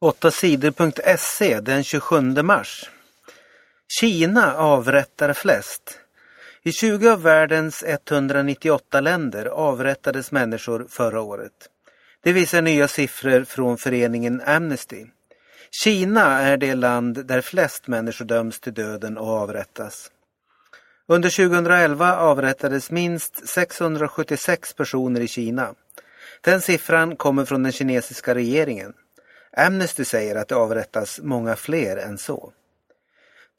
8 sidor.se den 27 mars. Kina avrättar flest. I 20 av världens 198 länder avrättades människor förra året. Det visar nya siffror från föreningen Amnesty. Kina är det land där flest människor döms till döden och avrättas. Under 2011 avrättades minst 676 personer i Kina. Den siffran kommer från den kinesiska regeringen. Amnesty säger att det avrättas många fler än så.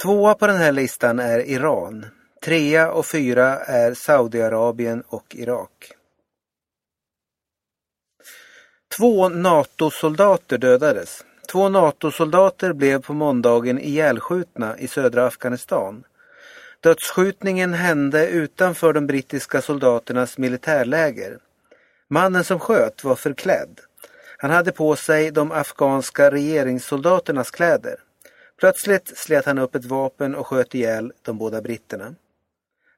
Tvåa på den här listan är Iran. Trea och fyra är Saudiarabien och Irak. Två NATO-soldater dödades. Två NATO-soldater blev på måndagen ihjälskjutna i södra Afghanistan. Dödsskjutningen hände utanför de brittiska soldaternas militärläger. Mannen som sköt var förklädd. Han hade på sig de afghanska regeringssoldaternas kläder. Plötsligt slet han upp ett vapen och sköt ihjäl de båda britterna.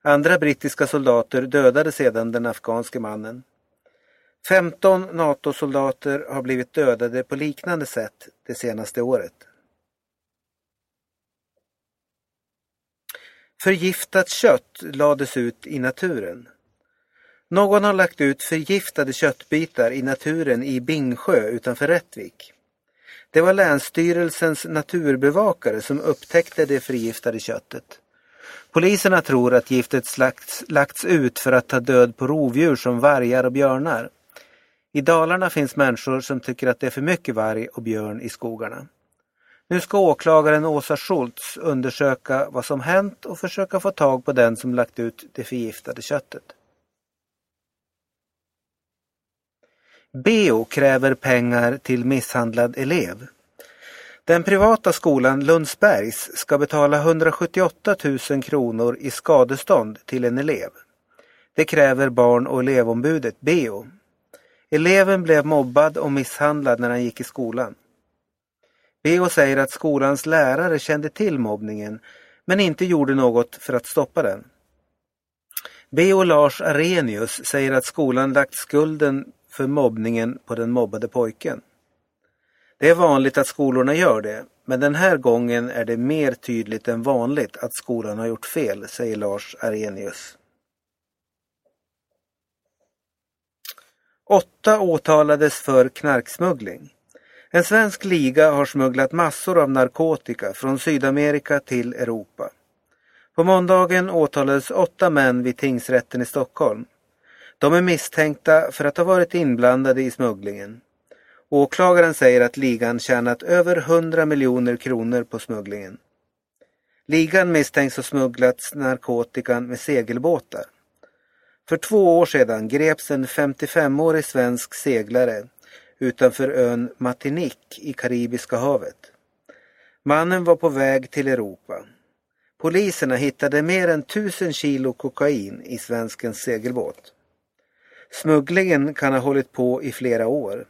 Andra brittiska soldater dödade sedan den afghanske mannen. 15 NATO-soldater har blivit dödade på liknande sätt det senaste året. Förgiftat kött lades ut i naturen. Någon har lagt ut förgiftade köttbitar i naturen i Bingsjö utanför Rättvik. Det var Länsstyrelsens naturbevakare som upptäckte det förgiftade köttet. Poliserna tror att giftet slagts, lagts ut för att ta död på rovdjur som vargar och björnar. I Dalarna finns människor som tycker att det är för mycket varg och björn i skogarna. Nu ska åklagaren Åsa Schultz undersöka vad som hänt och försöka få tag på den som lagt ut det förgiftade köttet. Beo kräver pengar till misshandlad elev. Den privata skolan Lundsbergs ska betala 178 000 kronor i skadestånd till en elev. Det kräver barn och elevombudet Beo. Eleven blev mobbad och misshandlad när han gick i skolan. Beo säger att skolans lärare kände till mobbningen men inte gjorde något för att stoppa den. Beo Lars Arrhenius säger att skolan lagt skulden för mobbningen på den mobbade pojken. Det är vanligt att skolorna gör det, men den här gången är det mer tydligt än vanligt att skolan har gjort fel, säger Lars Arrhenius. Åtta åtalades för knarksmuggling. En svensk liga har smugglat massor av narkotika från Sydamerika till Europa. På måndagen åtalades åtta män vid tingsrätten i Stockholm. De är misstänkta för att ha varit inblandade i smugglingen. Åklagaren säger att ligan tjänat över 100 miljoner kronor på smugglingen. Ligan misstänks ha smugglat narkotikan med segelbåtar. För två år sedan greps en 55-årig svensk seglare utanför ön Martinique i Karibiska havet. Mannen var på väg till Europa. Poliserna hittade mer än tusen kilo kokain i svenskens segelbåt. Smugglingen kan ha hållit på i flera år.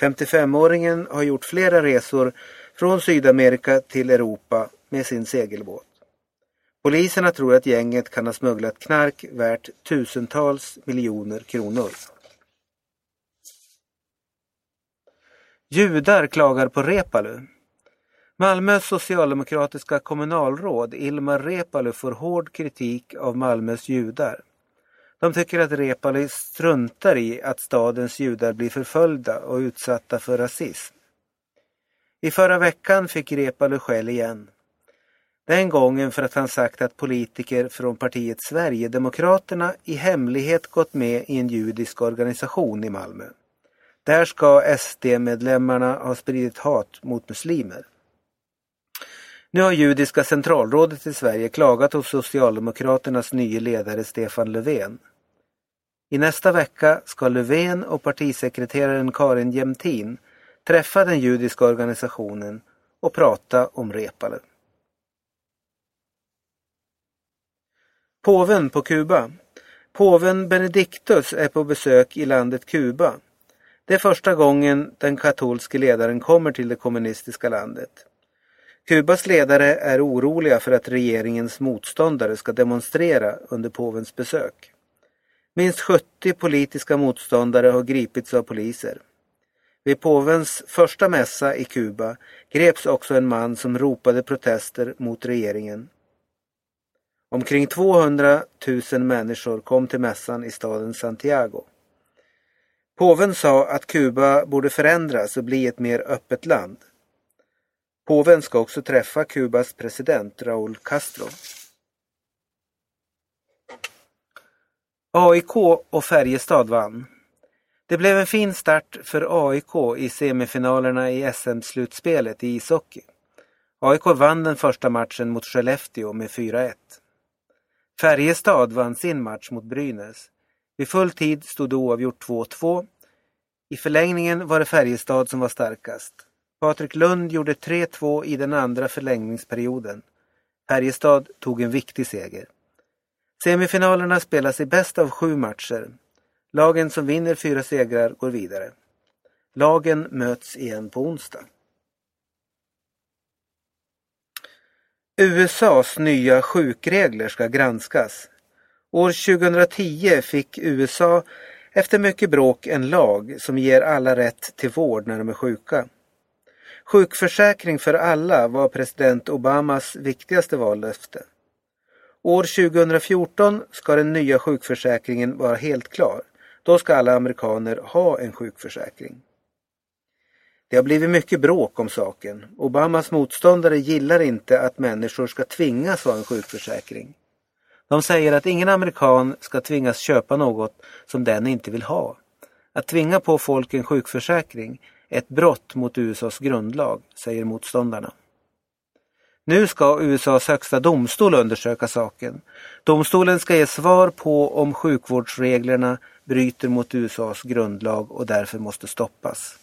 55-åringen har gjort flera resor från Sydamerika till Europa med sin segelbåt. Poliserna tror att gänget kan ha smugglat knark värt tusentals miljoner kronor. Judar klagar på Repalu. Malmös socialdemokratiska kommunalråd Ilmar Repalu får hård kritik av Malmös judar. De tycker att Reepalu struntar i att stadens judar blir förföljda och utsatta för rasism. I förra veckan fick Reepalu skäll igen. Den gången för att han sagt att politiker från partiet Sverigedemokraterna i hemlighet gått med i en judisk organisation i Malmö. Där ska SD-medlemmarna ha spridit hat mot muslimer. Nu har Judiska centralrådet i Sverige klagat hos Socialdemokraternas nye ledare Stefan Löfven. I nästa vecka ska Löfven och partisekreteraren Karin Jämtin träffa den judiska organisationen och prata om Reepalu. Påven på Kuba. Påven Benediktus är på besök i landet Kuba. Det är första gången den katolske ledaren kommer till det kommunistiska landet. Kubas ledare är oroliga för att regeringens motståndare ska demonstrera under påvens besök. Minst 70 politiska motståndare har gripits av poliser. Vid påvens första mässa i Kuba greps också en man som ropade protester mot regeringen. Omkring 200 000 människor kom till mässan i staden Santiago. Påven sa att Kuba borde förändras och bli ett mer öppet land. Påven ska också träffa Kubas president Raúl Castro. AIK och Färjestad vann. Det blev en fin start för AIK i semifinalerna i SM-slutspelet i ishockey. AIK vann den första matchen mot Skellefteå med 4-1. Färjestad vann sin match mot Brynäs. Vid full tid stod det oavgjort 2-2. I förlängningen var det Färjestad som var starkast. Patrik Lund gjorde 3-2 i den andra förlängningsperioden. Färjestad tog en viktig seger. Semifinalerna spelas i bäst av sju matcher. Lagen som vinner fyra segrar går vidare. Lagen möts igen på onsdag. USAs nya sjukregler ska granskas. År 2010 fick USA efter mycket bråk en lag som ger alla rätt till vård när de är sjuka. Sjukförsäkring för alla var president Obamas viktigaste vallöfte. År 2014 ska den nya sjukförsäkringen vara helt klar. Då ska alla amerikaner ha en sjukförsäkring. Det har blivit mycket bråk om saken. Obamas motståndare gillar inte att människor ska tvingas ha en sjukförsäkring. De säger att ingen amerikan ska tvingas köpa något som den inte vill ha. Att tvinga på folk en sjukförsäkring är ett brott mot USAs grundlag, säger motståndarna. Nu ska USAs högsta domstol undersöka saken. Domstolen ska ge svar på om sjukvårdsreglerna bryter mot USAs grundlag och därför måste stoppas.